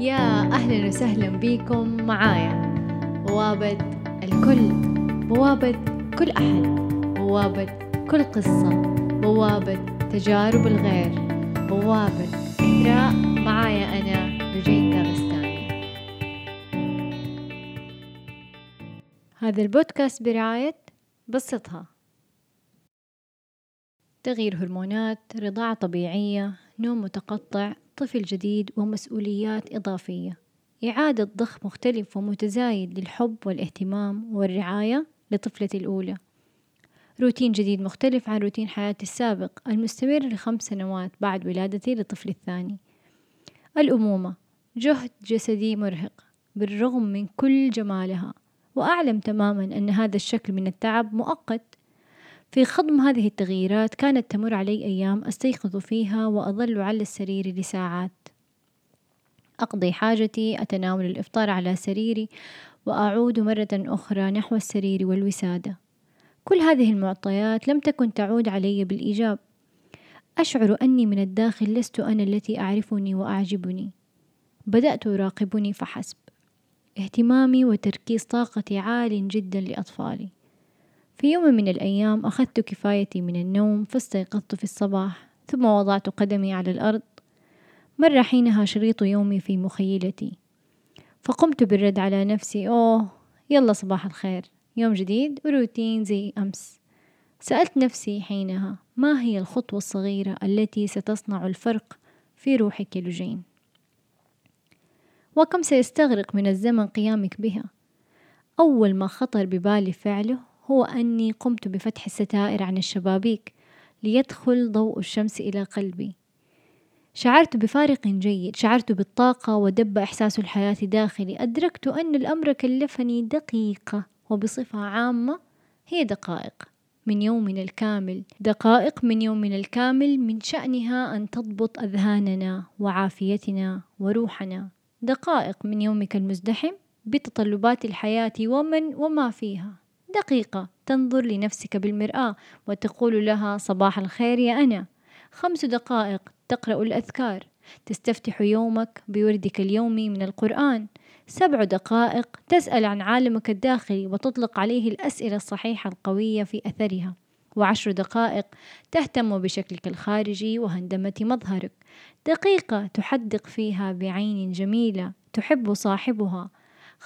يا أهلا وسهلا بكم معايا. بوابة الكل بوابة كل أحد بوابة كل قصة بوابة تجارب الغير بوابة إثراء معايا أنا رجيتا غستاني هذا البودكاست برعاية بسطها. تغيير هرمونات رضاعة طبيعية نوم متقطع طفل جديد ومسؤوليات إضافية. إعادة ضخ مختلف ومتزايد للحب والاهتمام والرعاية لطفلتي الأولى. روتين جديد مختلف عن روتين حياتي السابق المستمر لخمس سنوات بعد ولادتي لطفلي الثاني. الأمومة جهد جسدي مرهق بالرغم من كل جمالها. وأعلم تماما أن هذا الشكل من التعب مؤقت في خضم هذه التغييرات كانت تمر علي أيام أستيقظ فيها وأظل على السرير لساعات. أقضي حاجتي أتناول الإفطار على سريري وأعود مرة أخرى نحو السرير والوسادة. كل هذه المعطيات لم تكن تعود علي بالإيجاب. أشعر أني من الداخل لست أنا التي أعرفني وأعجبني. بدأت أراقبني فحسب. اهتمامي وتركيز طاقتي عال جدا لأطفالي. في يوم من الأيام أخذت كفايتي من النوم فاستيقظت في الصباح ثم وضعت قدمي على الأرض. مر حينها شريط يومي في مخيلتي. فقمت بالرد على نفسي أوه يلا صباح الخير يوم جديد وروتين زي أمس. سألت نفسي حينها ما هي الخطوة الصغيرة التي ستصنع الفرق في روحك لجين وكم سيستغرق من الزمن قيامك بها. أول ما خطر ببالي فعله هو أني قمت بفتح الستائر عن الشبابيك ليدخل ضوء الشمس إلى قلبي. شعرت بفارق جيد شعرت بالطاقة ودب إحساس الحياة داخلي. أدركت أن الأمر كلفني دقيقة وبصفة عامة هي دقائق من يومنا الكامل. دقائق من يومنا الكامل من شأنها أن تضبط أذهاننا وعافيتنا وروحنا. دقائق من يومك المزدحم بتطلبات الحياة ومن وما فيها. دقيقة تنظر لنفسك بالمرآة وتقول لها صباح الخير يا أنا خمس دقائق تقرأ الأذكار. تستفتح يومك بوردك اليومي من القرآن. سبع دقائق تسأل عن عالمك الداخلي وتطلق عليه الأسئلة الصحيحة القوية في أثرها. وعشر دقائق تهتم بشكلك الخارجي وهندمة مظهرك. دقيقة تحدق فيها بعين جميلة تحب صاحبها.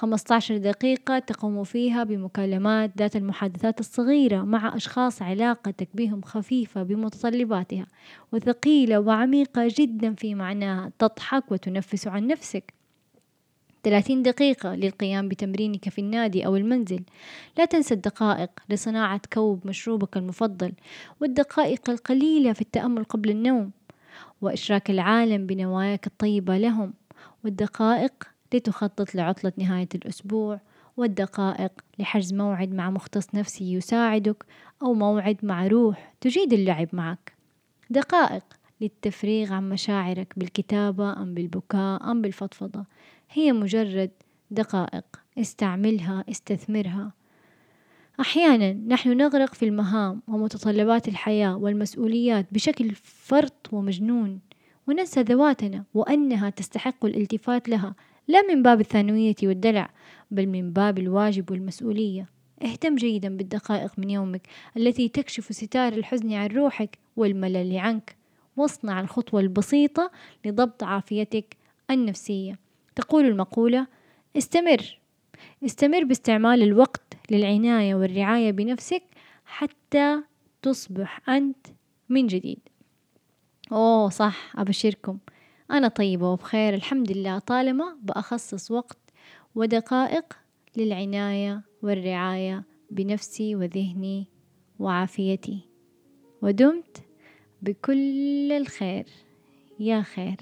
15 دقيقة تقوم فيها بمكالمات ذات المحادثات الصغيرة مع أشخاص علاقتك بهم خفيفة بمتطلباتها وثقيلة وعميقة جدا في معناها تضحك وتنفس عن نفسك. 30 دقيقة للقيام بتمرينك في النادي أو المنزل. لا تنسى الدقائق لصناعة كوب مشروبك المفضل والدقائق القليلة في التأمل قبل النوم وإشراك العالم بنواياك الطيبة لهم. والدقائق لتخطط لعطلة نهاية الأسبوع والدقائق لحجز موعد مع مختص نفسي يساعدك أو موعد مع روح تجيد اللعب معك. دقائق للتفريغ عن مشاعرك بالكتابة أم بالبكاء أم بالفضفضة. هي مجرد دقائق. استعملها استثمرها. أحيانا نحن نغرق في المهام ومتطلبات الحياة والمسؤوليات بشكل فرط ومجنون وننسى ذواتنا وأنها تستحق الالتفات لها لا من باب الثانوية والدلع بل من باب الواجب والمسؤولية. اهتم جيدا بالدقائق من يومك التي تكشف ستار الحزن عن روحك والملل عنك. واصنع الخطوة البسيطة لضبط عافيتك النفسية. تقول المقولة استمر. استمر باستعمال الوقت للعناية والرعاية بنفسك حتى تصبح أنت من جديد. أوه صح أبشركم. أنا طيبة وبخير الحمد لله. طالما بأخصص وقت ودقائق للعناية والرعاية بنفسي وذهني وعافيتي. ودمت بكل الخير. يا خير.